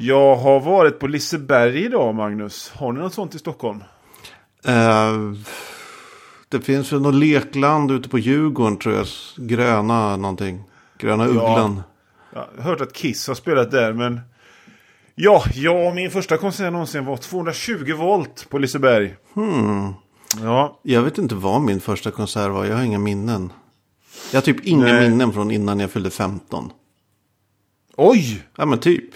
Jag har varit på Liseberg idag, Magnus. Har ni något sånt i Stockholm? Eh, det finns väl något lekland ute på Djurgården tror jag. Gröna någonting. Gröna Ugglan. Jag har hört att Kiss har spelat där, men... Ja, ja, min första konsert någonsin var 220 volt på Liseberg. Hmm. Ja, Jag vet inte vad min första konsert var. Jag har inga minnen. Jag har typ inga Nej. minnen från innan jag fyllde 15. oj! Ja men typ.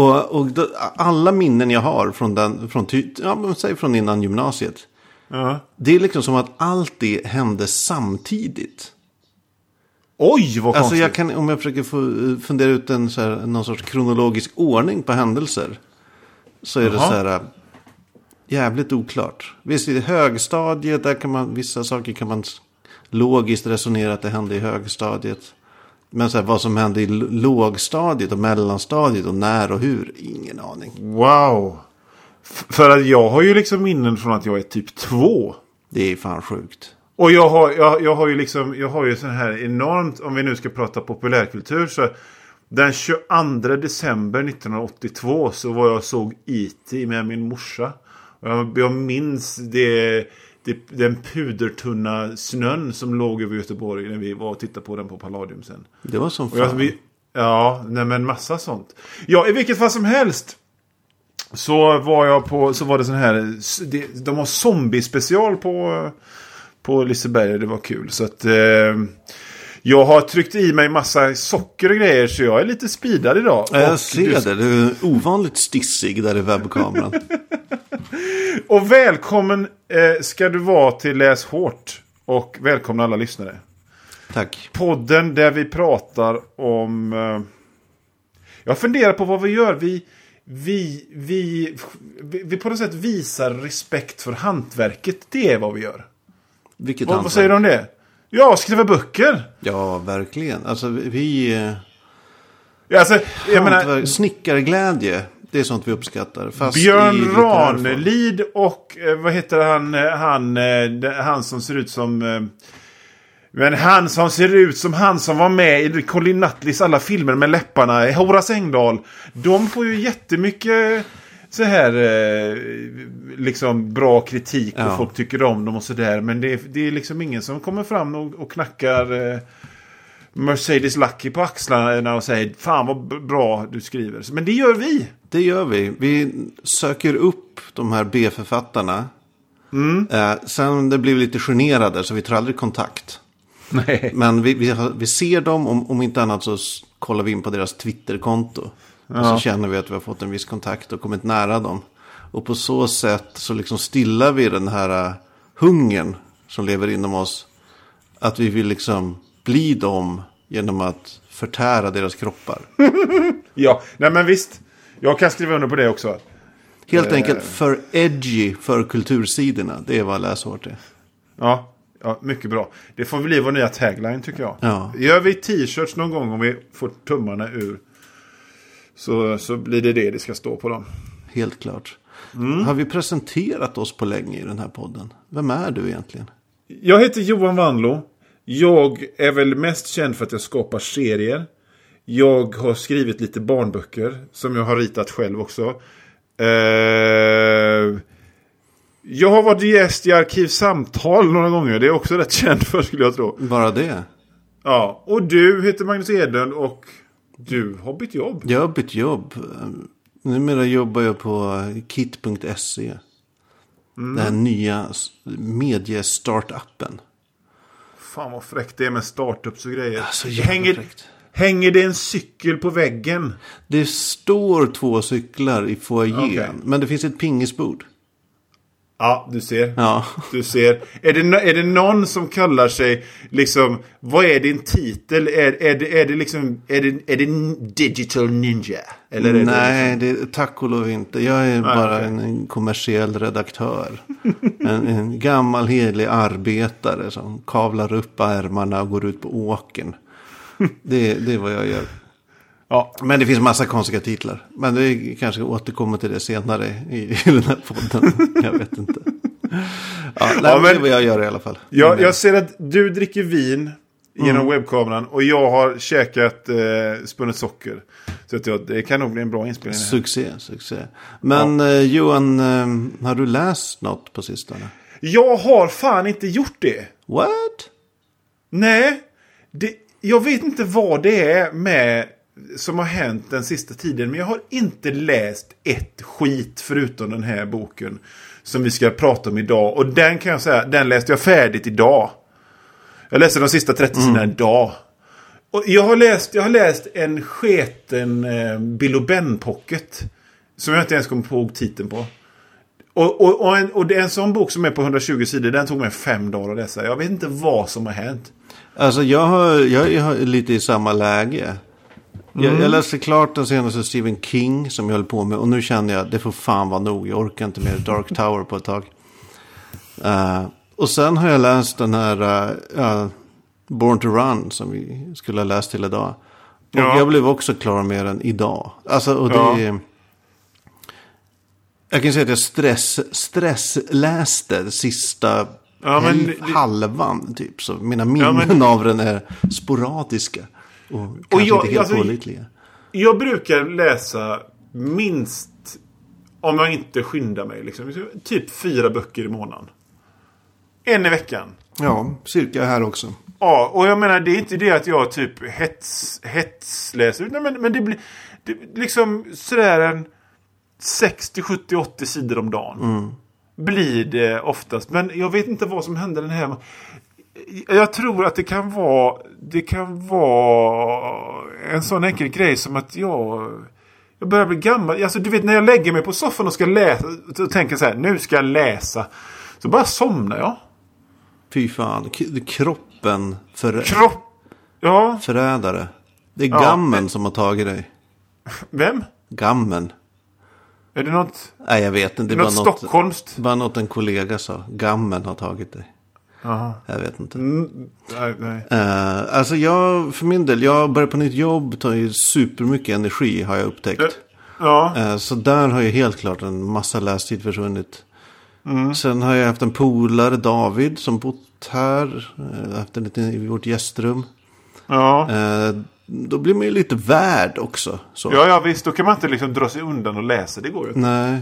Och, och då, alla minnen jag har från den, från, ja, men säg från innan gymnasiet. Ja. Det är liksom som att allt det hände samtidigt. Oj, vad Alltså konstigt. jag kan, om jag försöker få, fundera ut en så här, någon sorts kronologisk ordning på händelser. Så är det Jaha. så här äh, jävligt oklart. Visst i högstadiet, där kan man, vissa saker kan man logiskt resonera att det hände i högstadiet. Men så här, vad som hände i lågstadiet och mellanstadiet och när och hur, ingen aning. Wow. F- för att jag har ju liksom minnen från att jag är typ två. Det är fan sjukt. Och jag har, jag, jag har ju liksom, jag har ju sån här enormt, om vi nu ska prata populärkultur så den 22 december 1982 så var jag och såg E.T. med min morsa. Jag, jag minns det, den pudertunna snön som låg över Göteborg när vi var och tittade på den på Palladium sen. Det var som jag, fan. vi, ja, nej men massa sånt. Ja, i vilket fall som helst. Så var jag på, så var det sån här, de har zombie-special på, på Liseberg. Det var kul. Så att eh, jag har tryckt i mig massa socker och grejer så jag är lite speedad idag. Ja, Jag Och ser du- det, du är ovanligt stissig där i webbkameran. Och välkommen eh, ska du vara till Läs Hårt. Och välkomna alla lyssnare. Tack. podden där vi pratar om... Eh, jag funderar på vad vi gör. Vi, vi, vi, vi, vi på något sätt visar respekt för hantverket. Det är vad vi gör. Vilket Vad, vad hantverk. säger du om det? Ja, skriva böcker. Ja, verkligen. Alltså vi... eh, Ja, Alltså, jag menar, Hantverk, snickarglädje, det är sånt vi uppskattar. Fast Björn. Ranelid och eh, vad heter han, eh, han, eh, han som ser ut som... eh, Men han som ser ut som han som var med i Colin Nutleys alla filmer med läpparna, Horace Engdahl. De får ju jättemycket så här eh, liksom bra kritik och Ja. folk tycker om dem och sådär. Men det är, det är liksom ingen som kommer fram och, och knackar eh, Mercedes Lucky på axlarna och säger Fan vad bra du skriver. Men det gör vi. Det gör vi. Vi söker upp de här B-författarna. Mm. Eh, sen det blir vi lite generade så vi tar aldrig kontakt. Nej. Men vi, vi, vi ser dem, om, om inte annat så kollar vi in på deras Twitterkonto. Och så känner vi att vi har fått en viss kontakt och kommit nära dem. Och på så sätt så liksom stillar vi den här uh, hungern som lever inom oss. Att vi vill liksom bli dem genom att förtära deras kroppar. Ja, nej men visst. Jag kan skriva under på det också. Helt enkelt för edgy för kultursidorna. Det är vad läshårt är. Ja, ja, mycket bra. Det får bli vår nya tagline tycker jag. Ja. Gör vi t-shirts någon gång om vi får tummarna ur. Så, så blir det det det ska stå på dem. Helt klart. Mm. Har vi presenterat oss på länge i den här podden? Vem är du egentligen? Jag heter Johan Wanlo. Jag är väl mest känd för att jag skapar serier. Jag har skrivit lite barnböcker som jag har ritat själv också. Eh, jag har varit gäst i Arkivsamtal några gånger. Det är också rätt känd för skulle jag tro. Bara det? Ja, och du heter Magnus Edlund och du har bytt jobb. Jag har bytt jobb. Numera jobbar jag på kit.se. Mm. Den här nya mediestartupen. Fan vad fräckt det är med startups och grejer. Alltså, hänger, fräckt. hänger det en cykel på väggen? Det står två cyklar i foajén. Okej. Men det finns ett pingisbord. Ja, du ser. Ja. Du ser. Är det, är det någon som kallar sig liksom, vad är din titel? Är, är, det, är det liksom, är det, är det digital ninja? Eller är Det Nej, det är tack och lov inte. Jag är bara okej. en, kommersiell redaktör. en, en gammal hederlig arbetare som kavlar upp ärmarna och går ut på åken. Det, det är vad jag gör. Ja. Men det finns massa konstiga titlar. Men det kanske återkommer till det senare i, i den här podden. Jag vet inte. Ja, nej, Ja, men... Det är vad jag gör i alla fall. Jag, jag ser att du dricker vin. genom webbkameran. Och jag har käkat eh, spunnet socker. Så att jag, det kan nog bli en bra inspelning. här. Succé, succé. Men eh, Johan, eh, har du läst något på sistone? Jag har fan inte gjort det. What? Nej, det, jag vet inte vad det är med som har hänt den sista tiden. Men jag har inte läst ett skit förutom den här boken. Som vi ska prata om idag. Och den kan jag säga, den läste jag färdigt idag. Jag läste de sista 30 sidorna idag. Och jag har läst, jag har läst en sketen eh, Bill Ben Pocket. Som jag inte ens kommer ihåg titeln på. Och, och, och, en, och det är en sån bok som är på 120 sidor. Den tog mig fem dagar att läsa. Jag vet inte vad som har hänt. Alltså jag, har, jag är lite i samma läge. Jag, jag läste klart den senaste Stephen King som jag höll på med. Och nu känner jag det får fan vara nog. Jag orkar inte mer Dark Tower på ett tag. Eh, och sen har jag läst den här eh, Born to Run som vi skulle ha läst till idag. Och Ja. jag blev också klar med den idag. Alltså, och det Ja. är... Jag kan säga att jag stress, stressläste sista Ja, men halvan. Typ. Så mina minnen men- av den är sporadiska. Och kanske jag- inte helt alltså- pålitliga. Jag brukar läsa minst, om jag inte skyndar mig, liksom, typ fyra böcker i månaden. En i veckan. Ja, cirka här också. Ja, och jag menar det är inte det att jag typ hets, hetsläser. Nej, men, men det blir det, liksom sådär en 60, 70, 80 sidor om dagen. Blir det oftast. Men jag vet inte vad som hände den här. Jag tror att det kan vara Det kan vara en sån enkel grej som att jag Jag börjar bli gammal. Alltså du vet när jag lägger mig på soffan och ska läsa och tänker så här. Nu ska jag läsa. Så bara somnar jag. Fy fan, kroppen för, Kropp. Ja. förrädare. Det är Ja. gammen som har tagit dig. Vem? Gammen. Är det något, Nej, jag vet inte. Det något var något, stockholmskt? bara något en kollega sa. Gammen har tagit dig. Jaha. Jag vet inte. Mm, nej, nej. Eh, alltså jag, för min del, jag börjar på nytt jobb. Tar ju supermycket energi har jag upptäckt. Ja. Eh, Så där har ju helt klart en massa lästid försvunnit. Mm. Sen har jag haft en polare, David, som bott här. eh, Haft en liten i vårt gästrum. Ja. Eh, Då blir man ju lite värd också. Så. ja, ja visst. Då kan man inte liksom dra sig undan och läsa. Det går ju inte. Nej.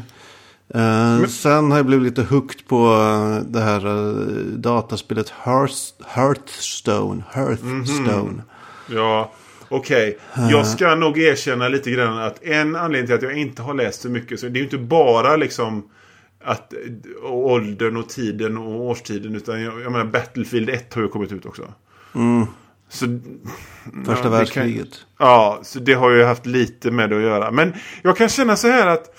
Eh, Sen har jag blivit lite hooked på eh, det här uh, dataspelet Hearth- Hearthstone. Hearthstone. Ja, okej. Jag ska nog erkänna lite grann att en anledning till att jag inte har läst så mycket. Så det är ju inte bara liksom att eh, åldern och tiden och årstiden. Utan jag, jag menar Battlefield 1 har ju kommit ut också. Så, Första ja, det kan- världskriget. Ja, så det har ju haft lite med det att göra. Men jag kan känna så här att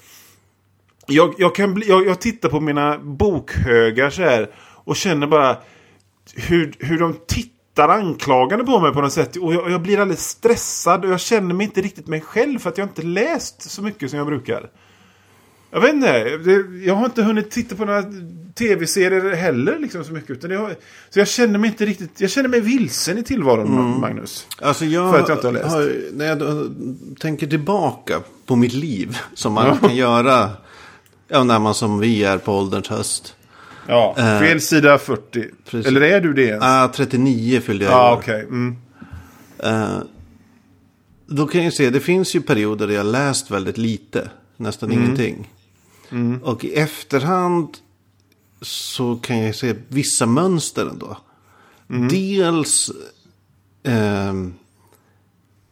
jag, jag, kan bli, jag, jag tittar på mina bokhögar så här och känner bara hur, hur de tittar anklagande på mig på något sätt. Och jag, jag blir alldeles stressad och jag känner mig inte riktigt mig själv för att jag inte läst så mycket som jag brukar. Jag vet inte. Det, jag har inte hunnit titta på några tv-serier heller liksom så mycket. Utan har, så jag känner mig inte riktigt... Jag känner mig vilsen i tillvaron, Magnus. Alltså jag, För att jag inte har läst. när jag tänker tillbaka på mitt liv. Som man kan göra ja, när man som vi är på ålderns höst. Ja, fel sida 40. precis. Eller är du det? Ah, 39 fyllde jag år. okej. Mm. Eh, Då kan jag se, det finns ju perioder där jag läst väldigt lite. Nästan Mm. ingenting. Och i efterhand så kan jag se vissa mönster ändå. Mm. Dels, ehm,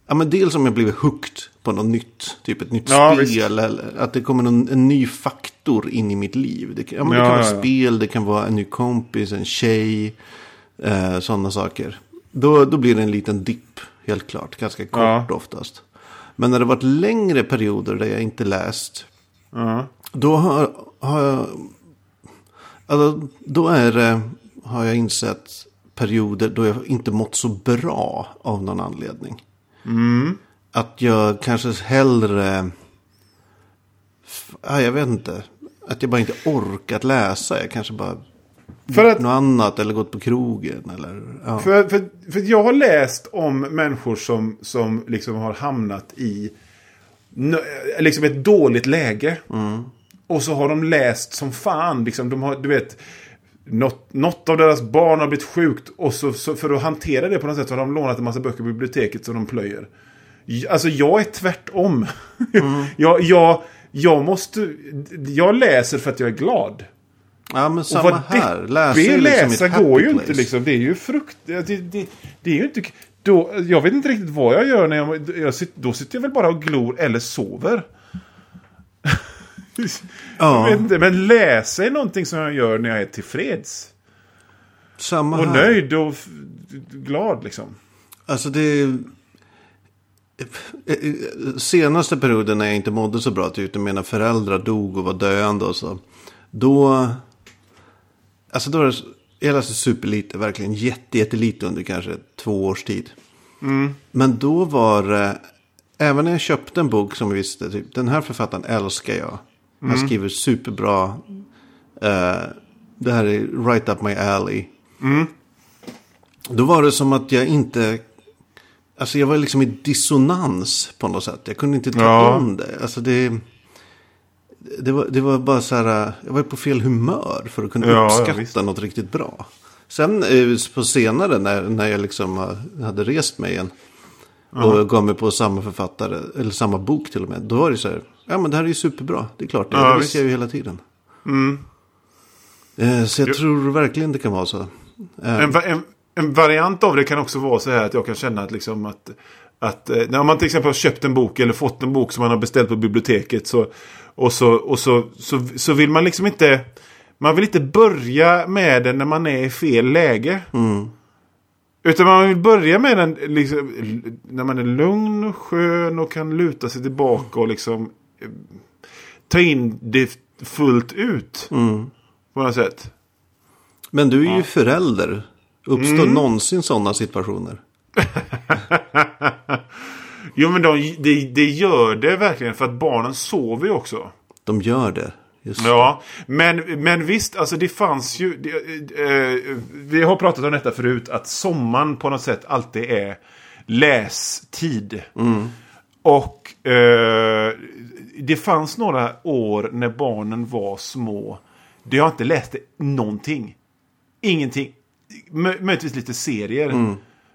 ja, men dels om jag blivit hooked på något nytt. Typ ett nytt Ja, spel. visst. Eller att det kommer någon, en ny faktor in i mitt liv. Det, kan- ja, men det Ja, kan vara ja, spel, det kan vara en ny kompis, en tjej. Eh, Sådana saker. Då, då blir det en liten dipp, helt klart. Ganska kort oftast. Men när det varit längre perioder där jag inte läst. Då har, har jag... Alltså, då är det, har jag insett perioder då jag inte mått så bra av någon anledning. Att jag kanske hellre... Ja, jag vet inte. Att jag bara inte orkat läsa. Jag kanske bara För att- något annat eller gått på krogen. Eller, ja. För, för, för jag har läst om människor som, som liksom har hamnat i liksom ett dåligt läge. Och så har de läst som fan. Liksom, de har, du vet, något, något av deras barn har blivit sjukt. Och så, så för att hantera det på något sätt så har de lånat en massa böcker på biblioteket som de plöjer. Alltså jag är tvärtom. jag, jag, jag måste... Jag läser för att jag är glad. Ja, men Och samma vad här. Läsa liksom läsa går ju place. inte liksom. Det är ju frukt... Det, det, det är ju inte... Då, jag vet inte riktigt vad jag gör när jag, jag Då sitter jag väl bara och glor eller sover. Ja. Inte, men läsa är någonting som jag gör när jag är tillfreds. Samma Och här. nöjd och glad liksom. Alltså det... Senaste perioden när jag inte mådde så bra, typ när mina föräldrar dog och var döende och så. Då... Alltså då var det... Jag läste superlite, verkligen jätte, jättelite under kanske två års tid. Men då var det... Även när jag köpte en bok som visste, typ, den här författaren älskar jag. Han skriver superbra. eh, det här är right up my alley. Då var det som att jag inte... Alltså jag var liksom i dissonans på något sätt. Jag kunde inte ta Ja. om det. Alltså det... Det var, det var bara så här, jag var på fel humör för att kunna Ja, ja, uppskatta visst. något riktigt bra. Sen eh, på senare när, när jag liksom eh, hade rest mig igen. Och gav mig på samma författare, eller samma bok till och med. Då var det så här, ja men det här är ju superbra. Det är klart, det, Ja, det visste jag ju hela tiden. Eh, så jag tror verkligen det kan vara så. Eh, En, en, en variant av det kan också vara så här att jag kan känna att liksom att att eh, när man till exempel har köpt en bok eller fått en bok som man har beställt på biblioteket så och så och så så, så vill man liksom inte man vill inte börja med den när man är i fel läge. Utan man vill börja med den liksom, när man är lugn och skön och kan luta sig tillbaka och liksom ta in det fullt ut. På något sätt. Men du är ju förälder. Uppstår någonsin sådana situationer? Jo men de, det, det gör det verkligen för att barnen sover ju också. De gör det. Just Ja, men, men visst, alltså det fanns ju... Det, eh, vi har pratat om detta förut, att sommaren på något sätt alltid är lästid. Och eh, det fanns några år när barnen var små. Där jag inte läste någonting. Ingenting. Mö- möjligtvis lite serier.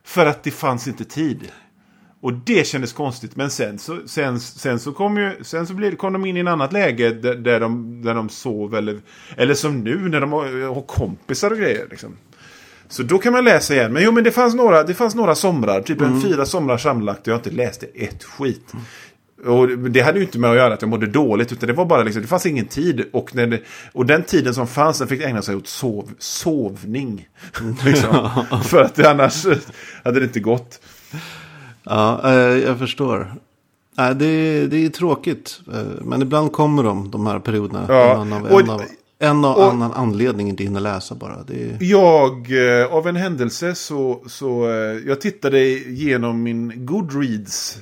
För att det fanns inte tid. Och det kändes konstigt. Men sen så, sen, sen så kom ju, sen så blev, kom de in i en annat läge där, där, de, där de sov. Eller, eller som nu när de har, har kompisar och grejer. Liksom. Så då kan man läsa igen. Men jo, men det fanns några, det fanns några somrar. Typ en fyra somrar sammanlagt. Jag inte läste ett skit. Och det hade ju inte med att göra att jag mådde dåligt. Utan det var bara liksom, det fanns ingen tid. Och, när det, och den tiden som fanns, den fick ägna sig åt sov, sovning. liksom. För att det annars hade det inte gått. Ja, eh, jag förstår. Nej, det, det är tråkigt. Eh, men ibland kommer de, de här perioderna. Ja, En av, och- en av, en och- annan anledning inte hinner läsa bara. Är, Jag, eh, av en händelse så, så jag tittade igenom min Goodreads.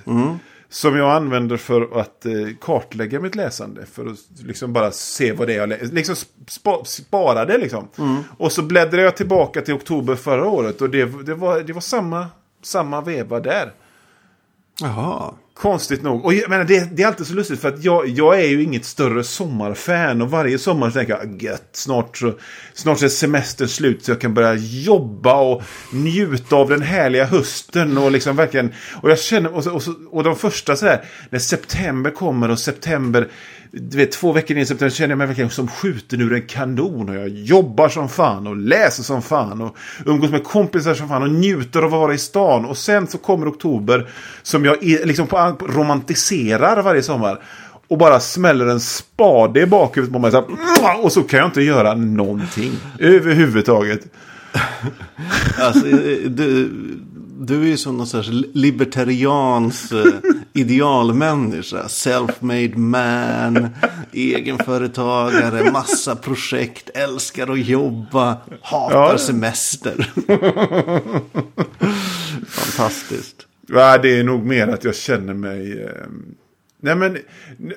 Som jag använder för att eh, kartlägga mitt läsande. För att liksom bara se vad det är jag läser. Liksom spa, spara det liksom. Och så bläddrade jag tillbaka till oktober förra året. Och det, det, var, det var samma, samma veva där. jaha. Konstigt nog. Och jag menar, det, det är alltid så lustigt för att jag, jag är ju inget större sommarfan. Och varje sommar så tänker jag ah, gött, snart så, snart är semestern slut så jag kan börja jobba och njuta av den härliga hösten. Och liksom verkligen, och jag känner, och, så, och, så, och de första så här, när september kommer och september, du vet två veckor in i september känner jag mig verkligen som skjuten ur en kanon. Och jag jobbar som fan och läser som fan och umgås med kompisar som fan och njuter av att vara i stan. Och sen så kommer oktober som jag liksom på, romantiserar varje sommar. Och bara smäller en spade i bakhuvudet på mig. Så här, och så kan jag inte göra någonting. Överhuvudtaget. Alltså, du, du är ju som någon sorts libertarians eh, idealmänniska. Self-made man, egenföretagare, massa projekt, älskar att jobba, hatar Ja. semester. Fantastiskt. Ja, det är nog mer att jag känner mig... Eh, nej men,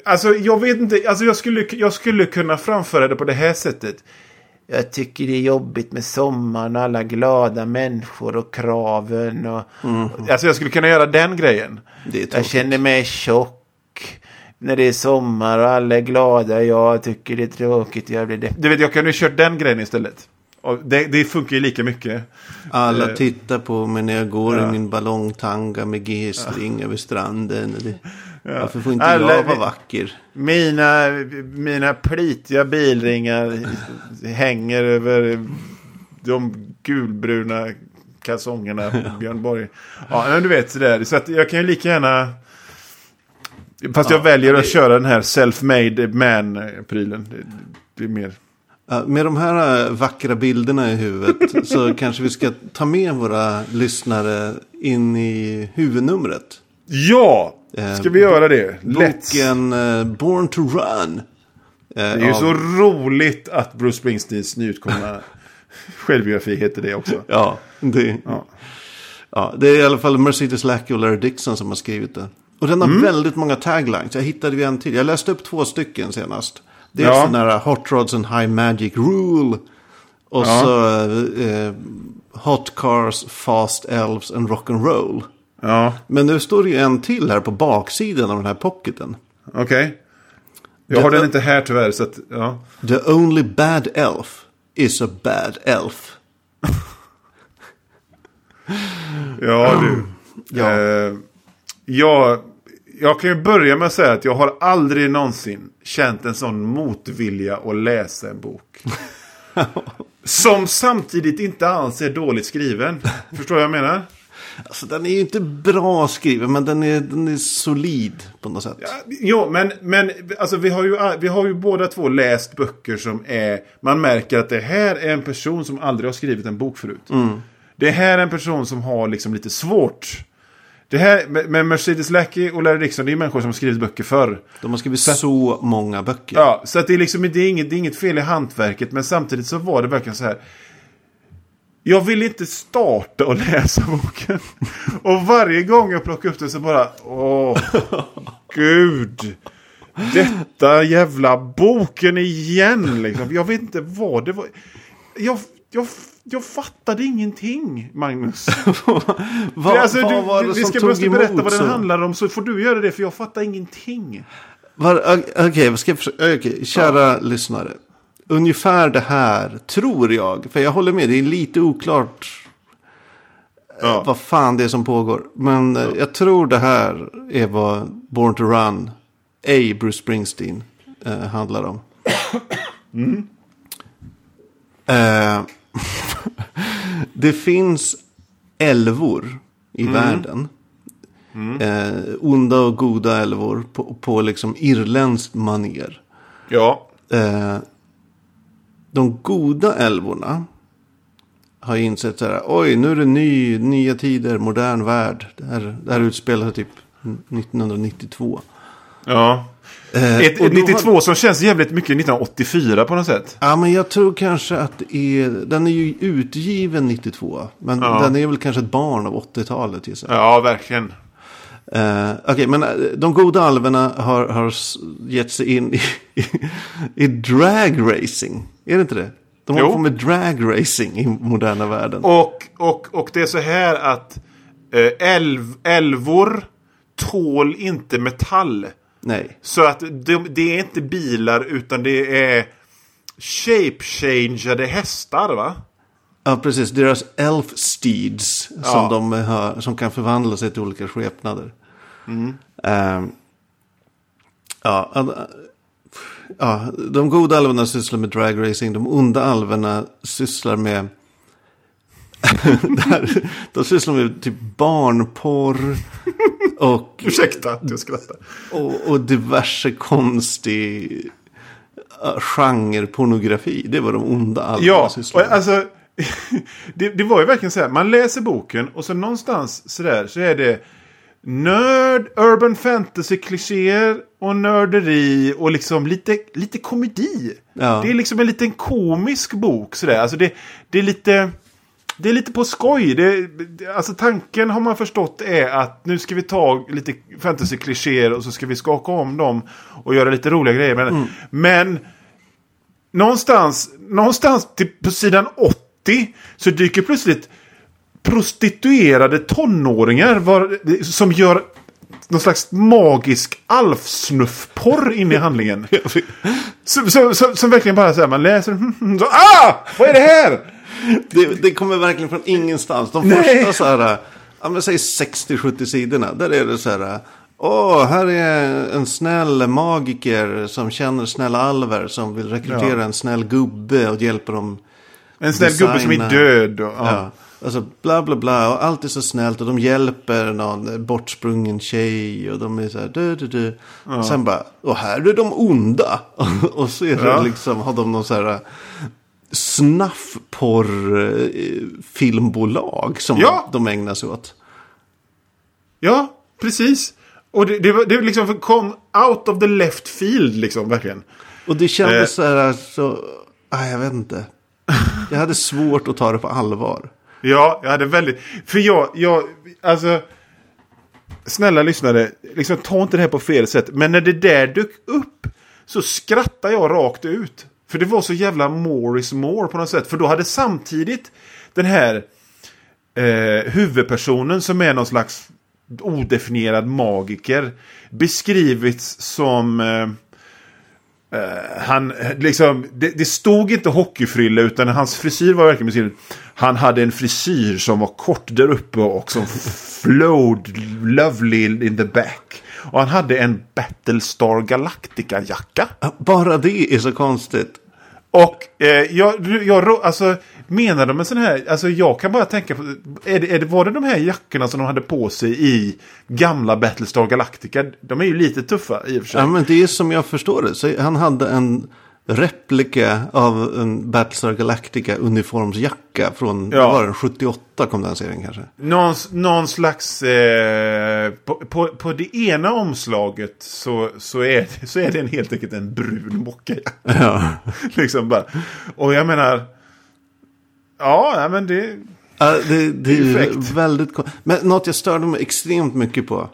alltså jag vet inte. Alltså jag skulle, jag skulle kunna framföra det på det här sättet. Jag tycker det är jobbigt med sommaren och alla glada människor och kraven. Och, Alltså jag skulle kunna göra den grejen. Jag känner mig tjock. När det är sommar och alla är glada. Jag tycker det är tråkigt. Jag blir det. Du vet, jag kunde ju kört den grejen istället. och det, det funkar ju lika mycket. Alla Eh, tittar på mig när jag går ja. i min ballongtanga med G-string över stranden. Och Det, Varför får inte Alla- jag vara vacker? Mina, mina plitiga bilringar hänger över de gulbruna kalsongerna på Björn Borg. Ja, men du vet sådär. Så att jag kan ju lika gärna... Fast jag Ja, väljer att det- köra den här self-made man-prylen. Det, det är mer... Med de här äh, vackra bilderna i huvudet så kanske vi ska ta med våra lyssnare in i huvudnumret. Ja! Eh, Ska vi göra det? Let's! Boken äh, Born to Run. Det är ju så roligt att Bruce Springsteens nyutkomna självbiografi heter det också. Ja, det, Ja. ja, det är i alla fall Mercedes Lackey och Larry Dixon som har skrivit den. Och den har Mm. väldigt många taglines. Jag hittade vi en till. Jag läste upp två stycken senast. Dels Ja. den här Hot Rods and High Magic Rule. Och Ja. så eh, Hot Cars, Fast Elves and Rock'n'Roll. Ja, Men nu står det ju en till här på baksidan av den här pocketen. okej. Jag har Det- den inte här tyvärr, så att... Ja. The only bad elf is a bad elf. Ja, du. Ja. Eh, jag, jag kan ju börja med att säga att jag har aldrig någonsin känt en sån motvilja att läsa en bok. Som samtidigt inte alls är dåligt skriven. Förstår vad jag menar? Alltså den är ju inte bra skriven men den är, den är solid på något sätt. Jo, men, men alltså, vi, har ju, vi har ju båda två läst böcker som är... Man märker att det här är en person som aldrig har skrivit en bok förut. Det här är en person som har liksom lite svårt. Det här med- Mercedes Lackey och Larry Dixon, det är människor som har skrivit böcker förr. De har skrivit så många böcker. Ja, så att det är liksom det är inget, det är inget fel i hantverket, men samtidigt så var det verkligen så här. Jag vill inte starta och läsa boken. Och varje gång jag plockar upp den så bara, åh, gud. Detta jävla boken igen liksom. Jag vet inte vad det var. Jag, jag, jag fattade ingenting, Magnus. vad, alltså, vad du, var det vi som ska tog måste berätta emot vad den så? handlar om, så får du göra det, för jag fattar ingenting. Okej, vad ska försöka? Okej, kära lyssnare. Ungefär det här tror jag. För jag håller med, det är lite oklart Ja. vad fan det är som pågår. Men eh, jag tror det här är vad Born to Run, ej Bruce Springsteen, eh, handlar om. Eh, det finns älvor i världen. Eh, onda och goda älvor på, på liksom irländskt maner. Ja. Eh, de goda älvorna har insett så här, oj nu är det ny, nya tider, modern värld. Det här, det här utspelar sig typ 1992. Ja. Eh, Ett, ett då 92 som känns jävligt mycket 1984 på något sätt. Ja, men jag tror kanske att det är, den är ju utgiven 92. Men Ja. den är väl kanske ett barn av 80-talet gissar jag. Ja, verkligen. Eh, Okej, men eh, de goda alverna har, har gett sig in i, i, i dragracing. Är det inte det? De håller Jo. på med dragracing i moderna världen. Och, och, och det är så här att eh, älv, älvor tål inte metall. Nej. Så att de, det är inte bilar utan det är shape-changeade hästar va? Ja, precis. Deras elf steeds som, Ja. de har, som kan förvandla sig till olika skepnader. Mm. Ehm, ja, ja, de goda alverna sysslar med dragracing. De onda alverna sysslar med... där, de sysslar med typ barnporr. Och, Ursäkta att jag skrattar. och, och diverse konstig uh, genre-pornografi. Det var de onda alverna Ja, sysslar och med. alltså. Det, det var ju verkligen så här. Man läser boken och så någonstans så där så är det nörd, urban fantasy-klichéer och nörderi och liksom lite, lite komedi. Ja. Det är liksom en liten komisk bok sådär. Alltså det, det är lite... Det är lite på skoj. Det, alltså tanken har man förstått är att nu ska vi ta lite fantasy-klichéer och så ska vi skaka om dem och göra lite roliga grejer. Men, Mm. men någonstans, någonstans till, på sidan 80 så dyker plötsligt prostituerade tonåringar var, som gör någon slags magisk alfsnuffporr in i handlingen. Som, som, som, som verkligen bara säger man läser. Så, ah! Vad är det här? det, det kommer verkligen från ingenstans. De Nej. första så här, ja men säg 60-70 sidorna. Där är det så här. Åh, här är en snäll magiker som känner snälla alver som vill rekrytera Ja. en snäll gubbe och hjälpa dem. En snäll gubbe som är Designa. död. Och, ja. Ja. Alltså bla bla bla och allt är så snällt och de hjälper någon bortsprungen tjej och de är så här du, du, du. Sen bara, och här är de onda. och så är det Ja. liksom, har de någon så här eh, filmbolag som Ja. de ägnar sig åt. ja, precis. Och det, det, det liksom kom out of the left field liksom, verkligen. Och det kändes Eh. så här, så, ah, jag vet inte. Jag hade svårt att ta det på allvar. Ja, jag hade väldigt... För jag, jag, alltså... Snälla lyssnare, liksom ta inte det här på fel sätt. Men när det där dök upp så skrattade jag rakt ut. För det var så jävla more is more på något sätt. För då hade samtidigt den här eh, huvudpersonen som är någon slags odefinierad magiker beskrivits som... Eh, Eh, han, liksom, det, det stod inte hockeyfrilla utan hans frisyr var verkligen beskriven. Han hade en frisyr som var kort där uppe och som flowed lovely in the back. Och han hade en Battlestar Galactica-jacka. Bara det är så konstigt. Och eh, jag, jag, alltså, menar de en sån här, alltså jag kan bara tänka på, är det, är det, var det de här jackorna som de hade på sig i gamla Battlestar Galactica? De är ju lite tuffa i och för sig. Ja, men det är som jag förstår det. Så han hade en replika av en Battlestar Galactica uniformsjacka från, Ja. var den, 78 kom den serien kanske. Någon, någon slags... Eh, på, på, på det ena omslaget så, så, är, det- så är det en, helt enkelt en brun mockajacka. Ja. liksom bara. Och jag menar... Ja, nej, men det... Ja, det, det är ju väldigt Men något jag störde mig extremt mycket på.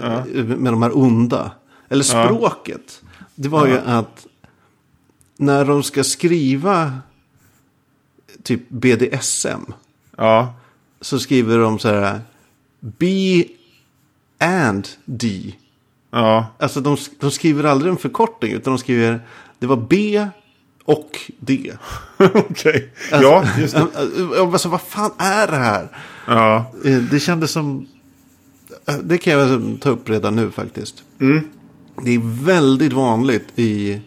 eh, Med de här onda. Eller språket. Det var ju att. När de ska skriva. Typ BDSM. Ja, Så skriver de så här. B and D. ja, Alltså de, de skriver aldrig en förkortning. Utan de skriver. Det var B och D. okej. Ja, just det. Alltså, alltså, vad fan är det här? Ja, Eh, Det kändes som... eh, Det kan jag alltså ta upp redan nu faktiskt. Mm. Det är väldigt vanligt i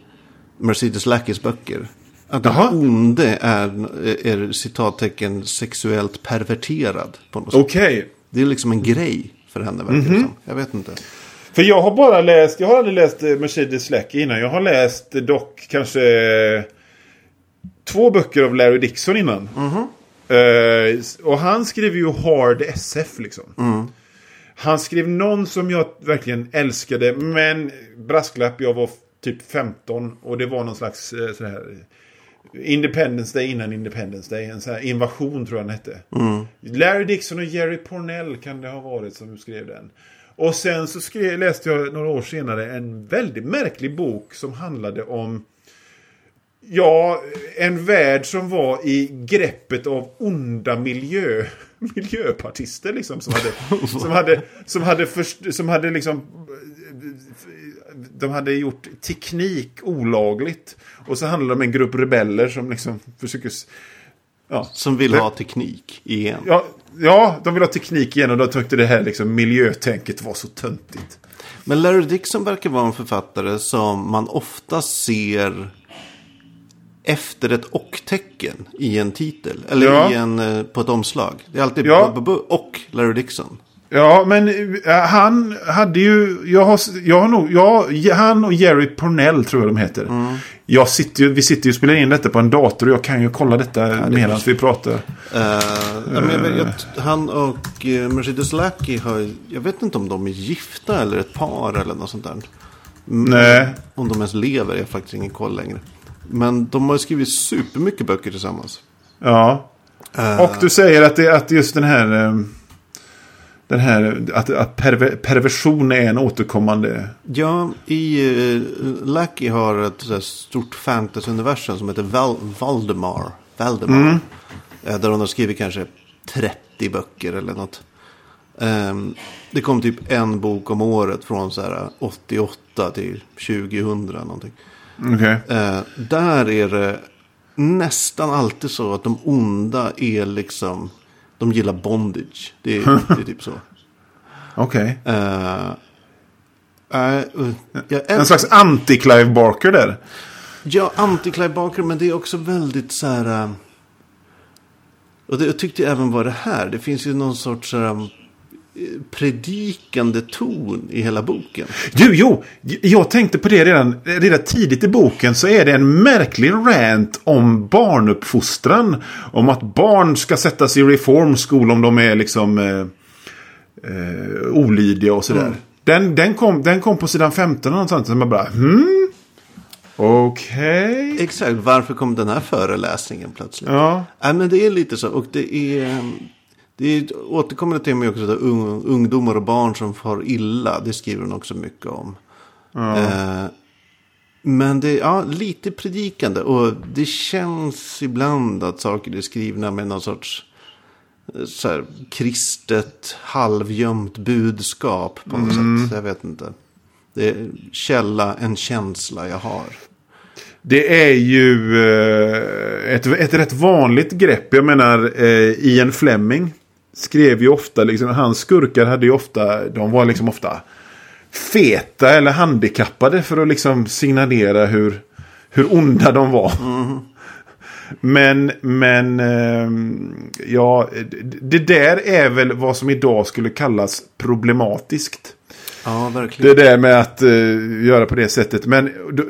Mercedes Lackys böcker. Att den onde är, är citattecken sexuellt perverterad. På något okej. Det är liksom en grej för henne. Mhm. det som. Jag vet inte. För jag har bara läst, jag har aldrig läst eh, Mercedes Slack innan. Jag har läst dock kanske eh, två böcker av Larry Dixon innan. Eh, och han skriver ju Hard SF liksom. Han skrev någon som jag verkligen älskade. Men brasklapp, jag var typ 15. Och det var någon slags så här Independence Day innan Independence Day. En sån här invasion tror jag den hette. Larry Dixon och Jerry Pornell kan det ha varit som skrev den. Och sen så skrev, läste jag några år senare en väldigt märklig bok som handlade om Ja, en värld som var i greppet av onda miljö, miljöpartister liksom. Som hade, som hade, som hade, först, som hade liksom de hade gjort teknik olagligt. Och så handlar det om en grupp rebeller som liksom försöker... Ja, Som vill ha teknik igen. ja, ja, de vill ha teknik igen och de tyckte det här liksom miljötänket var så töntigt. Men Larry Dixon verkar vara en författare som man ofta ser efter ett och-tecken i en titel. Eller Ja. i en, eh, på ett omslag. Det är alltid Ja. och Larry Dixon. Ja, men eh, han hade ju... Jag har, jag har nog... Ja, han och Jerry Pornell tror jag de heter. Jag sitter ju, vi sitter ju och spelar in detta på en dator och jag kan ju kolla detta medan vi pratar. Eh, ja, men jag, jag, han och uh, Mercedes Lackey har Jag vet inte om de är gifta eller ett par eller något sånt där. Mm, Nej. Om de ens lever jag faktiskt ingen koll längre. Men de har skrivit supermycket böcker tillsammans. Ja. Eh, Och du säger att, det, att just den här... eh, Den här... Att, att perver, perversion är en återkommande... Ja, i uh, Lackey har ett stort fantasyuniversum som heter Val Valdemar. Valdemar. Eh, där hon har skrivit kanske 30 böcker eller något. Ehm, det kom typ en bok om året från så här 88 till 2000 någonting. Okej. Eh, där är det nästan alltid så att de onda är liksom, de gillar bondage. Det är, det är typ så. Okej. Eh, eh, jag En slags anti-Clive Barker där. Ja, anti-Clive Barker, men det är också väldigt så här... äh, Och det, jag tyckte även var det här. Det finns ju någon sorts så här, äh, predikande ton i hela boken. Du, jo! Jag tänkte på det redan, redan tidigt i boken. Så är det en märklig rant om barnuppfostran. Om att barn ska sättas i reform school om de är liksom eh, eh, olydiga och sådär. Den, den, kom, den kom på sidan 15 och någonstans. Så man bara, hmm? Okej. Exakt, varför kom den här föreläsningen plötsligt? Ja. Nej, men det är lite så. Och det är... Det är återkommande tema också. Ung, ungdomar och barn som far illa. Det skriver hon också mycket om. Eh, men det är ja, lite predikande. Och det känns ibland att saker är skrivna med någon sorts eh, så här, kristet halvgömt budskap på något sätt. Jag vet inte. Det är källa, en känsla jag har. Det är ju eh, ett, ett rätt vanligt grepp. Jag menar, eh, Ian Fleming skrev ju ofta, liksom, hans skurkar hade ju ofta, de var liksom ofta feta eller handikappade för att liksom signalera hur, hur onda de var. Men, men ehm, ja, det där är väl vad som idag skulle kallas problematiskt. Ja, verkligen. Det där med att eh, göra på det sättet. Men då,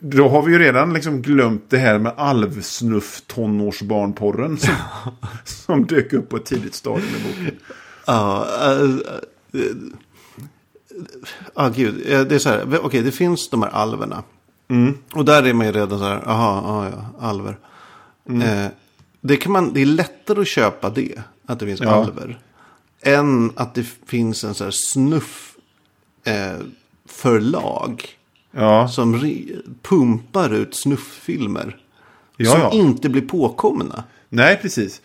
då har vi ju redan liksom glömt det här med alvsnuff tonårsbarnporren som, som dök upp på ett tidigt stadium i boken. Ja, äh, äh, ah, gud. Det är så här, okej, det finns de här alverna. Och där är man ju redan så här, aha, ah, ja, alver. Eh, det, kan man, det är lättare att köpa det, att det finns Ja. alver. Än att det finns en så här snuff eh, förlag. Ja, Som pumpar ut snufffilmer. Ja, som ja. inte blir påkomna. nej precis.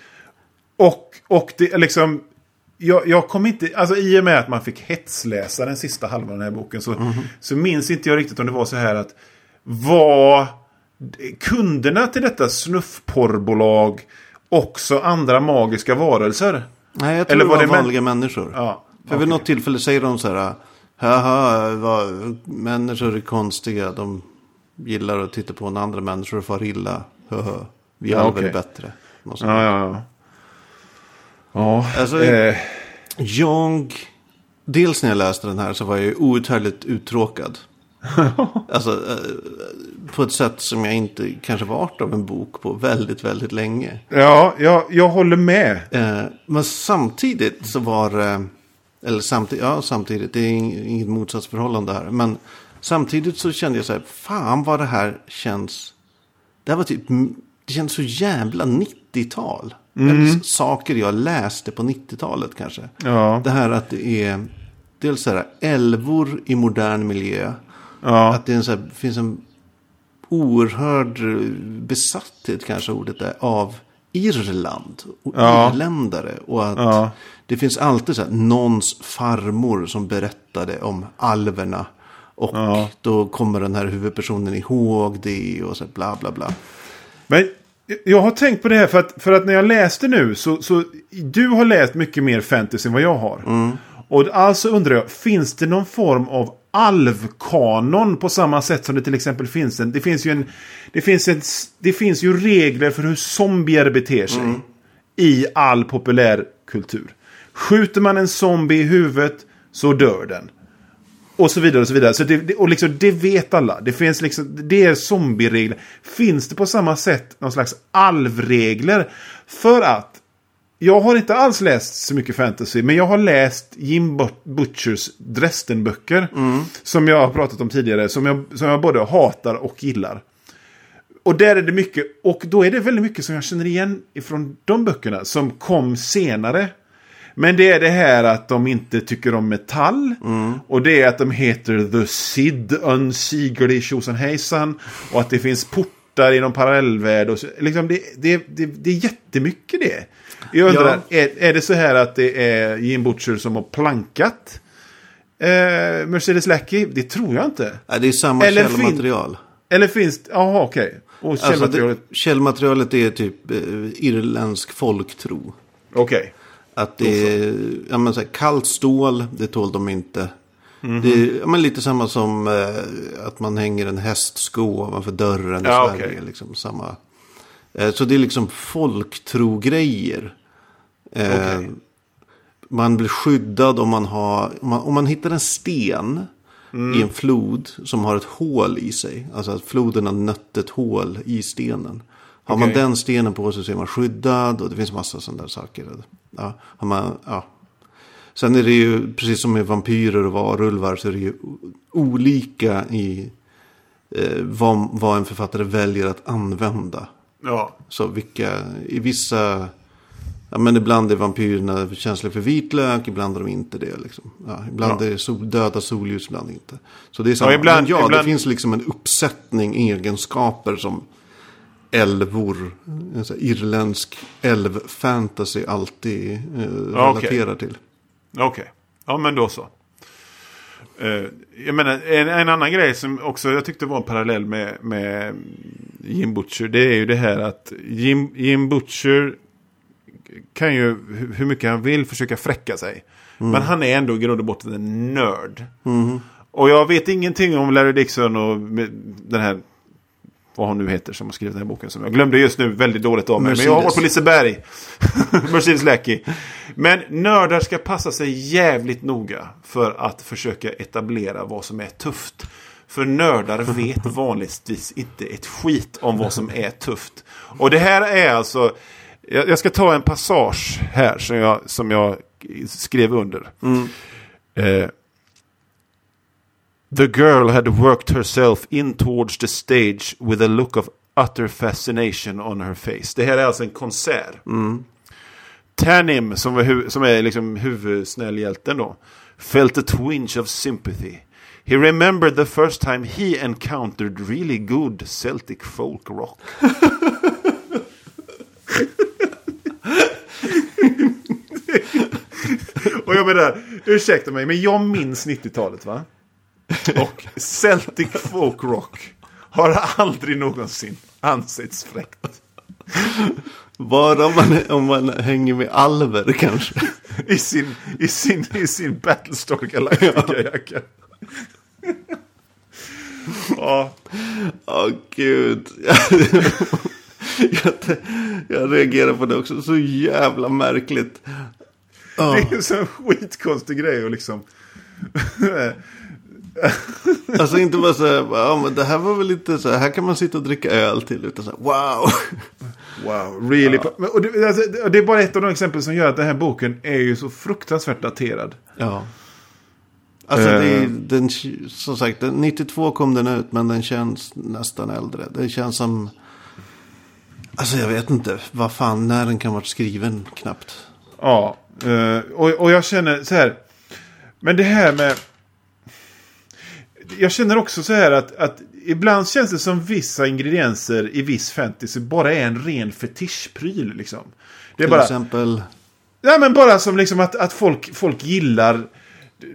Och, och det är liksom... Jag, jag kom inte, alltså i och med att man fick hetsläsa den sista halvan av den här boken så, så minns inte jag riktigt om det var så här att var kunderna till detta snuffporrbolag också andra magiska varelser? Nej, jag tror Eller det var var, det män- vanliga människor. Ja, För vid något tillfälle säger de så här. Haha, vad, människor är konstiga. De gillar att titta på när andra människor far illa. Haha, vi Ja, alver är okej. bättre. Så. Ja, ja, ja. Ja, Alltså, eh, Jag, dels när jag läste den här så var jag ju outhärdligt uttråkad. alltså, eh, på ett sätt som jag inte kanske varit av en bok på väldigt, väldigt länge. ja, jag, jag håller med. Eh, men samtidigt så var det, eller samtidigt, ja samtidigt, det är ing- inget motsatsförhållande här. Men samtidigt så kände jag så här, fan vad det här känns, det här var typ, det känns så jävla 90-tal. Eller s- saker jag läste på 90-talet kanske. Ja. Det här att det är, dels så här, älvor i modern miljö. Ja. Att det är en så här, finns en oerhörd besatthet, kanske ordet är, av Irland och Ja. irländare. Och att Ja. det finns alltid så här, någons farmor som berättade om alverna. Och då kommer den här huvudpersonen ihåg det och så här, bla bla bla. Men jag har tänkt på det här för att, för att när jag läste nu så, så du har läst mycket mer fantasy än vad jag har. Och alltså undrar jag, finns det någon form av alvkanon på samma sätt som det till exempel finns en... Det finns ju en... Det finns, en, det finns ju regler för hur zombier beter sig. I all populärkultur. Skjuter man en zombie i huvudet så dör den. Och så vidare och så vidare. Så det, och liksom, det vet alla. Det finns liksom, det är zombieregler. Finns det på samma sätt någon slags alvregler? För att jag har inte alls läst så mycket fantasy, men jag har läst Jim But- Butchers Dresden-böcker. Som jag har pratat om tidigare, som jag, som jag både hatar och gillar. Och där är det mycket, och då är det väldigt mycket som jag känner igen ifrån de böckerna som kom senare. Men det är det här att de inte tycker om metall. Och det är att de heter The Sid, Unsigurd tjosan hejsan. Och att det finns portar i någon parallellvärld. Och så, liksom det, det, det, det är jättemycket det. Jag undrar, är, är det så här att det är Jim Butcher som har plankat eh, Mercedes Lackey? Det tror jag inte. Nej, det är samma Eller fin- källmaterial. Eller finns det... Jaha, okej. Och Alltså källmaterialet... det, källmaterialet är typ eh, irländsk folktro. Okej. Att det är ja, men så här, kallt stål, det tål de inte. Mhm. Det är men lite samma som eh, att man hänger en hästsko ovanför dörren i Ja, Sverige. okej. Liksom, samma. Eh, så det är liksom folktro-grejer. Eh, Okej. Man blir skyddad om man har, om man, om man hittar en sten Mm. i en flod som har ett hål i sig. Alltså att floden har nött ett hål i stenen. Har man Okej. den stenen på sig så är man skyddad och det finns massa sådana där saker. Ja, har man, ja. Sen är det ju, precis som med vampyrer och varulvar, så är det ju olika i eh, vad, vad en författare väljer att använda. Ja. Så vilka, i vissa, ja men ibland är vampyrerna känsliga för vitlök, ibland är de inte det. Liksom. Ja, ibland Ja. är det sol, döda solljus, ibland inte. Så det är samma. Ja, ibland- ja, ibland- det finns liksom en uppsättning egenskaper som älvor, en sån irländsk älvfantasy alltid eh, Ja, relaterar till. Okej. Ja, men då så. Eh, jag menar, en, en annan grej som också jag tyckte var en parallell med, med Jim Butcher. Det är ju det här att Jim, Jim Butcher kan ju hu- hur mycket han vill försöka fräcka sig. Men han är ändå i grund och botten en nörd. Och jag vet ingenting om Larry Dixon och den här vad hon nu heter som har skrivit den här boken. Som jag glömde just nu väldigt dåligt av mig. Men jag har varit på Liseberg. Mercedes Lackey. Men nördar ska passa sig jävligt noga för att försöka etablera vad som är tufft. För nördar vet vanligtvis inte ett skit om vad som är tufft. Och det här är alltså... Jag ska ta en passage här som jag, som jag skrev under. Eh, The girl had worked herself in towards the stage with a look of utter fascination on her face. Det här är alltså en konsert. Tanim, som är, hu- som är liksom huvudsnällhjälten då, felt a twinge of sympathy. He remembered the first time he encountered really good Celtic folk rock. Och jag menar, ursäkta mig, men jag minns 90-talet va? Och Celtic folk rock har aldrig någonsin ansetts fräckt. Bara om man, om man hänger med alver kanske. I sin, i sin, i sin Battlestar Galactica-jacka. ja, Åh gud. jag, jag reagerar på det också. Så jävla märkligt. Ja. det är en sån skitkonstig grej och liksom... Alltså inte bara så här, ja men det här var väl lite så här, här kan man sitta och dricka öl till. Utan så här, wow. Wow, really? Men, och det, alltså, det- är bara ett av de exempel som gör att den här boken är ju så fruktansvärt daterad. Ja. Alltså det Eh. den, som sagt, den, 92 kom den ut men den känns nästan äldre. Det känns som, alltså jag vet inte, vad fan, när den kan vara skriven knappt. Ja, eh, och, och jag känner så här. Men det här med... Jag känner också så här att, att ibland känns det som vissa ingredienser i viss fantasy bara är en ren fetischpryl. Liksom. Det är Till bara, exempel, ja, men bara som liksom att, att folk, folk gillar...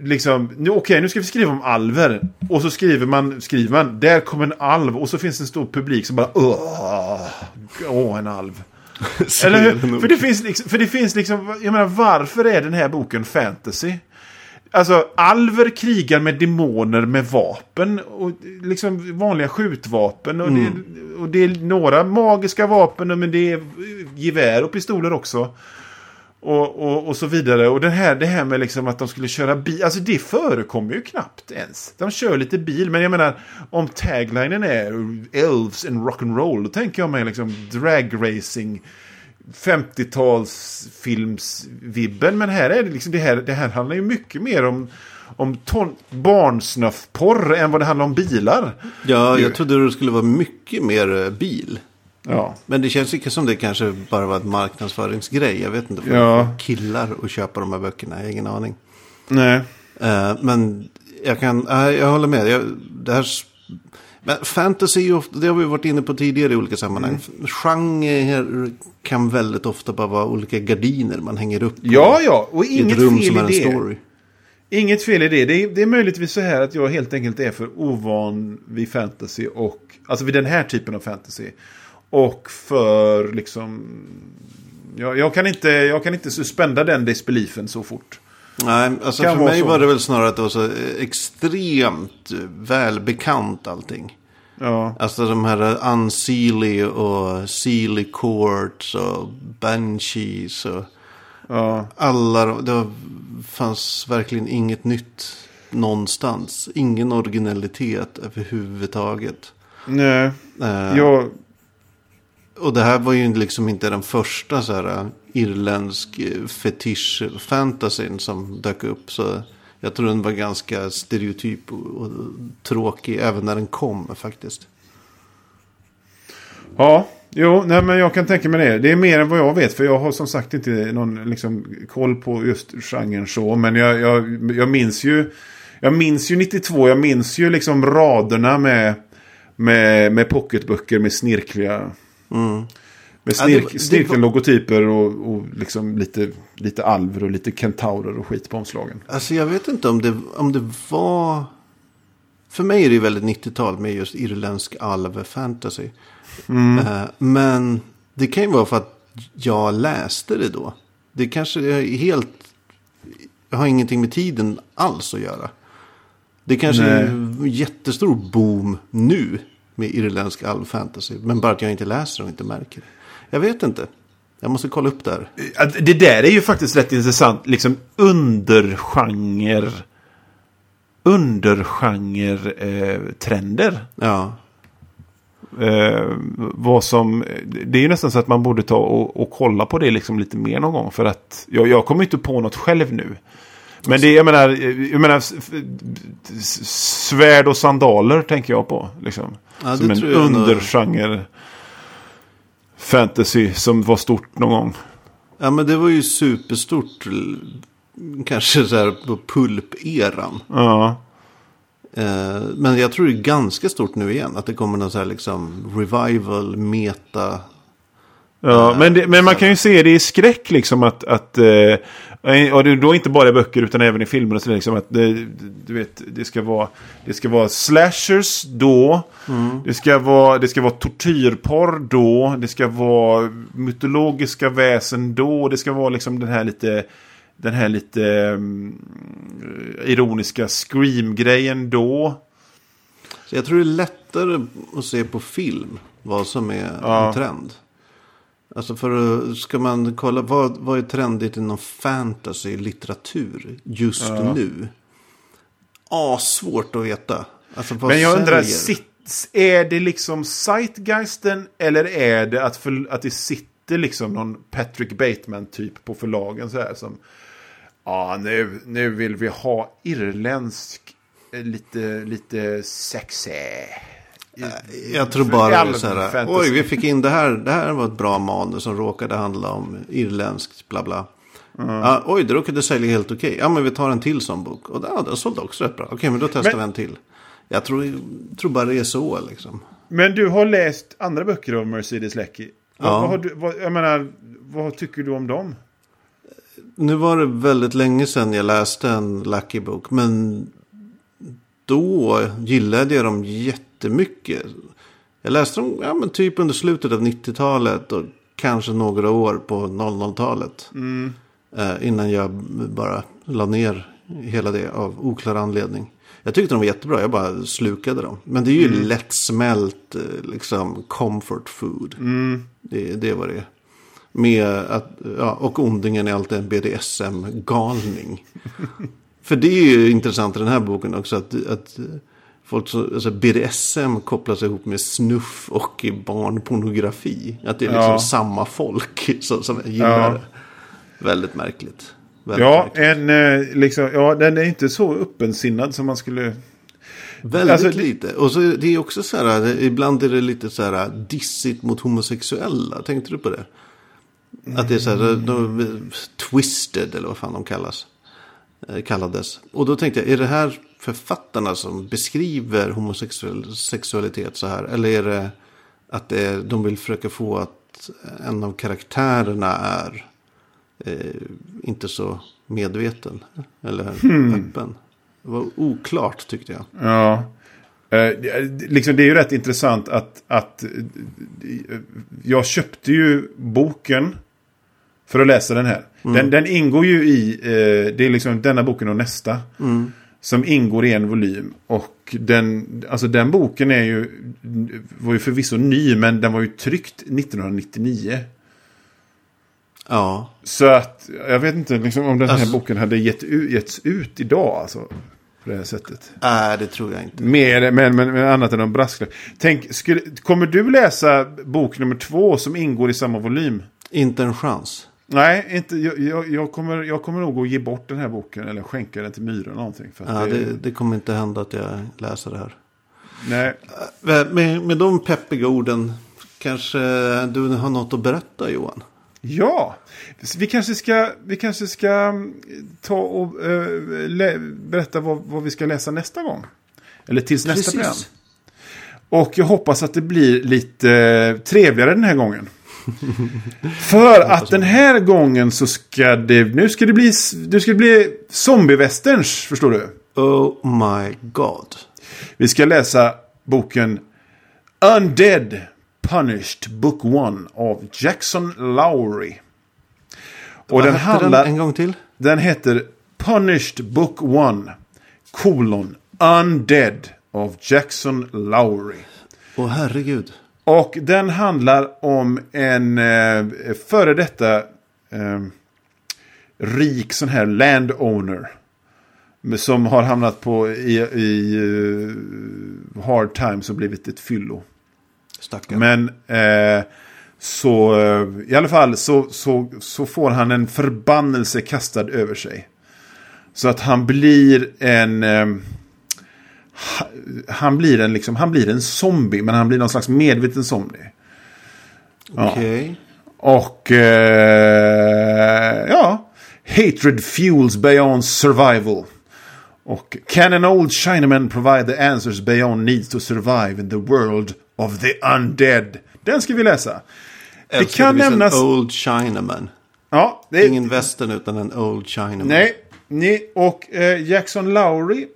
Liksom, nu, okej, nu ska vi skriva om alver. Och så skriver man, skriver man, där kommer en alv. Och så finns det en stor publik som bara, åh, åh en alv. Eller hur? För det finns liksom, för det finns liksom, jag menar varför är den här boken fantasy? Alltså, alver krigar med demoner med vapen. Och liksom vanliga skjutvapen. Och, det, och det är några magiska vapen, men det är gevär och pistoler också. Och, och, och så vidare. Och det här, det här med liksom att de skulle köra bil. Alltså det förekommer ju knappt ens. De kör lite bil. Men jag menar, om taglinen är Elves and rock'n'roll. Då tänker jag mig liksom dragracing. 50-talsfilmsvibben. Men här är det liksom, det här, det här handlar ju mycket mer om, om ton, barnsnuffporr än vad det handlar om bilar. ja, jag trodde det skulle vara mycket mer eh, bil. Ja. Men det känns inte som det kanske bara var en marknadsföringsgrej. Jag vet inte. Ja. killar att köpa de här böckerna. Jag har ingen aning. Nej. Eh, men jag kan, uh, jag håller med. Jag, det här, men fantasy, ofta- det har vi varit inne på tidigare i olika sammanhang. Mm. Genre kan väldigt ofta bara vara olika gardiner man hänger upp. Ja, ja. Och inget fel som är i en det. story. Inget fel i det. det. Är, det är möjligtvis så här att jag helt enkelt är för ovan vid fantasy och alltså vid den här typen av fantasy. Och för liksom jag, jag kan inte, jag kan inte suspenda den disbeliefen så fort. Nej, alltså för mig så. var det väl snarare att det var så extremt välbekant allting. Ja, Alltså de här Unseelie och Sealy Courts och Banshees och ja. alla de- Det fanns verkligen inget nytt någonstans. Ingen originalitet överhuvudtaget. Nej, Eh, jag, Och det här var ju liksom inte den första så här uh, irländsk uh, fetisch-fantasyn som dök upp. Så jag tror den var ganska stereotyp och, och tråkig även när den kom faktiskt. ja. Jo, nej men jag kan tänka mig det. Det är mer än vad jag vet. För jag har som sagt inte någon liksom, koll på just genren så. Men jag, jag, jag minns ju. Jag minns ju 92. Jag minns ju liksom raderna med. Med, med pocketböcker med snirkliga. Mm. Med Ja, snirk, det snirkliga var- logotyper och, och liksom lite, lite alver och lite kentaurer och skit på omslagen. Alltså jag vet inte om det, om det var... För mig är det ju väldigt 90-tal med just irländsk alv-fantasy. Eh, men det kan ju vara för att jag läste det då. Det kanske är helt... Jag har ingenting med tiden alls att göra. Det kanske är en jättestor boom nu med irländsk alv-fantasy. Men bara att jag inte läser och inte märker det. Jag vet inte. Jag måste kolla upp det här. Det där är ju faktiskt rätt intressant. Liksom undergenre. Undergenre-trender. Ja, Eh, vad som, det är ju nästan så att man borde ta och, och kolla på det liksom lite mer någon gång. För att jag, jag kommer inte på något själv nu. Men det, jag menar, jag menar svärd och sandaler tänker jag på. Liksom. Ja, som en undergenre fantasy som var stort någon gång. Ja men det var ju superstort. Kanske så här på pulp-eran. Ja. Eh, men jag tror det är ganska stort nu igen. Att det kommer någon så här liksom revival, meta. Ja, men, det, men man kan ju se det i skräck liksom att, att eh, och då inte bara i böcker utan även i filmer och så liksom att det, du vet, det ska vara det ska vara slashers då. Det ska vara det ska vara tortyrporr då. Det ska vara mytologiska väsen då. Det ska vara liksom den här lite den här lite mm, ironiska scream-grejen då. Så jag tror det är lättare att se på film vad som är Ja. en trend. Alltså för att- ska man kolla vad, vad är trendigt inom fantasy litteratur just nu? Ah, svårt att veta. Alltså, Men jag undrar, sit, är det liksom Zeitgeisten eller är det att, för, att det sitter liksom någon Patrick Bateman-typ på förlagen så här som Ja, nu, nu vill vi ha irländsk, eh, lite, lite sexy. Jag tror bara det så här. fantasy. Oj, vi fick in det här. Det här var ett bra manus som råkade handla om irländskt bla bla. Ja, oj, det råkade sälja helt okej. Ja, men vi tar en till sån bok. Och ja, den sålde också rätt bra. Okej, men då testar Men- vi en till. Jag tror, tror bara det är så liksom. Men du har läst andra böcker av Mercedes Lecky. Ja. vad, du, vad, jag menar, vad tycker du om dem? Nu var det väldigt länge sedan jag läste en Lucky-bok. Men då gillade jag dem jättemycket. Jag läste dem ja, men typ under slutet av 90-talet och kanske några år på 00-talet. Eh, innan jag bara la ner hela det av oklar anledning. Jag tyckte de var jättebra, jag bara slukade dem. Men det är ju lättsmält eh, liksom comfort food. Det, det var det. Med att, ja, och ondingen är alltid en BDSM-galning. För det är ju intressant i den här boken också. Att, att folk så, alltså BDSM kopplas ihop med snuff och barnpornografi. Att det är liksom Ja. samma folk som, som gillar det. Väldigt märkligt. Väldigt Ja, märkligt. en, eh, liksom, ja, den är inte så öppensinnad som man skulle... Väldigt alltså, lite. Och så det är också så här, det- ibland är det lite så här dissigt mot homosexuella. Tänkte du på det? Att det är så här, de, twisted eller vad fan de kallas. eh, Kallades. Och då tänkte jag, är det här författarna som beskriver homosexualitet så här? Eller är det att det är, de vill försöka få att en av karaktärerna är eh, inte så medveten. Eller Hmm. öppen. Det var oklart tyckte jag. Ja. Eh, det- liksom, det är ju rätt intressant att, att eh, jag köpte ju boken för att läsa den här. Den, den ingår ju i, eh, det är liksom denna boken och nästa. Som ingår i en volym. Och den, alltså den boken är ju, var ju förvisso ny men den var ju tryckt 1999. Ja, Så att jag vet inte liksom, om den här Alltså- boken hade gett, getts ut idag. Alltså, på det här sättet. nej det tror jag inte. Mer, men, men, men annat än de brasklapp. Tänk, skulle, kommer du läsa bok nummer två som ingår i samma volym? Inte en chans. Nej, inte, jag, jag, kommer, jag kommer nog att ge bort den här boken eller skänka den till Myra någonting. För Ja, det, det, det kommer inte hända att jag läser det här. Nej, Med, med de peppiga orden kanske du har något att berätta Johan? ja, vi kanske ska, vi kanske ska mm, ta och eh, lä, berätta vad, vad vi ska läsa nästa gång. Eller tills nästa Precis. program. Och jag hoppas att det blir lite eh, trevligare den här gången. För att den här gången så ska det, nu ska det bli, nu ska det bli zombiewesterns, förstår du. Oh my god. Vi ska läsa boken Undead Punished Book 1 av Jackson Lowry. Och Vad den handlar, en gång till? den heter Punished Book 1 kolon Undead av Jackson Lowry. Åh herregud. Och den handlar om en eh, före detta eh, rik sån här landowner. Som har hamnat på i, i eh, hard times och blivit ett fyllo. Stackarn. Men eh, så eh, i alla fall så, så, så får han en förbannelse kastad över sig. Så att han blir en... Ha- han blir en, liksom, han blir en zombie, men han blir någon slags medveten zombie. Okej. Och eh, ja, hatred fuels beyond survival. Och can an old Chinaman provide the answers beyond needs to survive in the world of the undead? Den ska vi läsa. Det Älskar kan det nämnas... En old Chinaman. Ja, det Ingen västern utan en old Chinaman. Nej, nej och eh, Jackson Lowry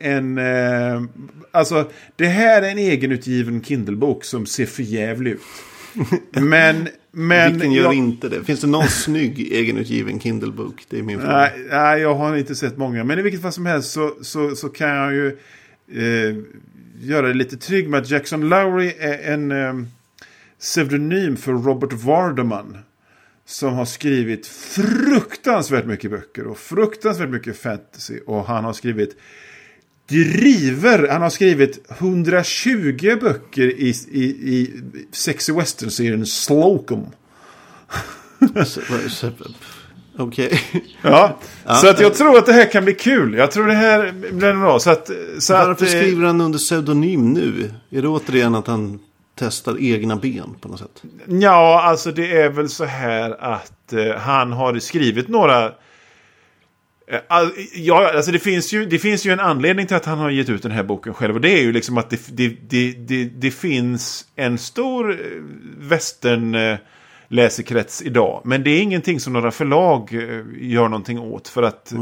en... Eh, alltså, det här är en egenutgiven Kindle-bok som ser för ut. Men... men Vilken gör jag- inte det? Finns det någon snygg egenutgiven Kindle-bok? Det är min fråga. Nej, nej, jag har inte sett många. Men i vilket fall som helst så, så, så kan jag ju eh, göra det lite trygg med att Jackson Lowry är en eh, pseudonym för Robert Vardaman. Som har skrivit fruktansvärt mycket böcker och fruktansvärt mycket fantasy. Och han har skrivit driver. Han har skrivit 120 böcker i, i, i sexy western-serien Slocum. Okej. Ja, Ja, så att jag tror att det här kan bli kul. Jag tror det här blir bra. Så att, så Varför att, eh, skriver han under pseudonym nu? Är det återigen att han testar egna ben på något sätt? Ja, alltså det är väl så här att eh, han har skrivit några... Eh, all, ja, alltså det finns, ju, det finns ju en anledning till att han har gett ut den här boken själv. Och det är ju liksom att det, det, det, det, det finns en stor eh, västern... Eh, Läsekrets idag. Men det är ingenting som några förlag eh, gör någonting åt. För att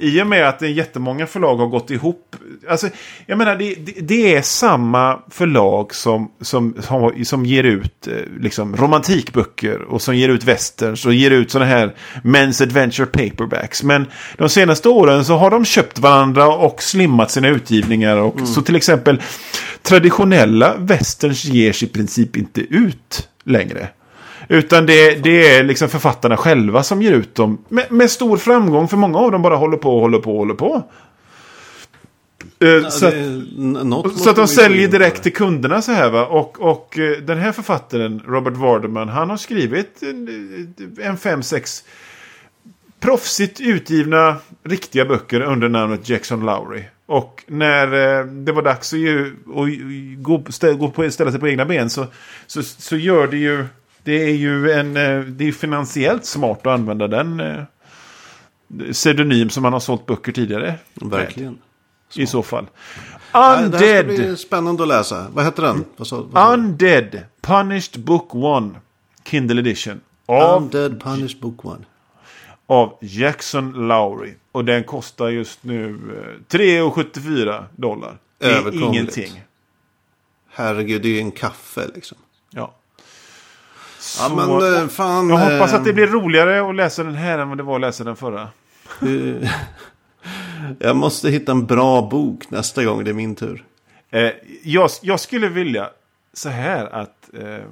i och med att det är jättemånga förlag har gått ihop. Alltså, jag menar, det, det, det är samma förlag som, som, har- som ger ut eh, liksom, romantikböcker. Och som ger ut westerns och ger ut sådana här Men's Adventure Paperbacks. Men de senaste åren så har de köpt varandra och slimmat sina utgivningar. Och Så till exempel traditionella westerns ger sig i princip inte ut längre. Utan det, det är liksom författarna själva som ger ut dem. Med, med stor framgång för många av dem bara håller på håller på håller på. Eh, så, Ja, att, något måste så att de säljer direkt till kunderna så här va. Och, och eh, den här författaren, Robert Vardaman, han har skrivit en, en fem, sex proffsigt utgivna riktiga böcker under namnet Jackson Lowry. Och när eh, det var dags att, ju, att gå, ställa sig på egna ben så, så, så gör det ju... Det är ju en, eh, det är finansiellt smart att använda den eh, pseudonym som man har sålt böcker tidigare. Verkligen. I så fall. Nej, Det här Undead. ska bli spännande att läsa. Vad heter den? Vad sa, vad sa? Undead. Punished Book 1. Kindle Edition. Av Undead Punished Book One. av Jackson Lowry. Och den kostar just nu eh, 3,74 dollar. Det är Överkomligt. ingenting. Herregud, det är ju en kaffe liksom. Ja. Ja, Så- men eh, fan. jag hoppas eh, att det blir roligare att läsa den här än vad det var att läsa den förra. eh, Jag måste hitta en bra bok nästa gång det är min tur. Eh, jag, jag skulle vilja så här att eh,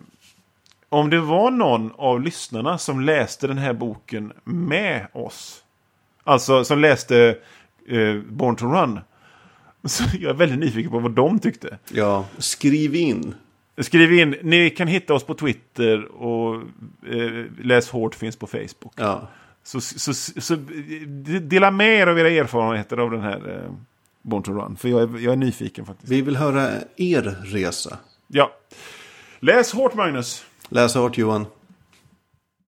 om det var någon av lyssnarna som läste den här boken med oss. Alltså som läste eh, Born to Run. Så jag är väldigt nyfiken på vad de tyckte. Ja, skriv in. Skriv in, ni kan hitta oss på Twitter och eh, Läs hårt finns på Facebook. Ja. Så, så, så, så dela med er av era erfarenheter av den här eh, Born to Run. För jag är, jag är nyfiken faktiskt. Vi vill höra er resa. Ja. Läs hårt Magnus. Läs hårt Johan.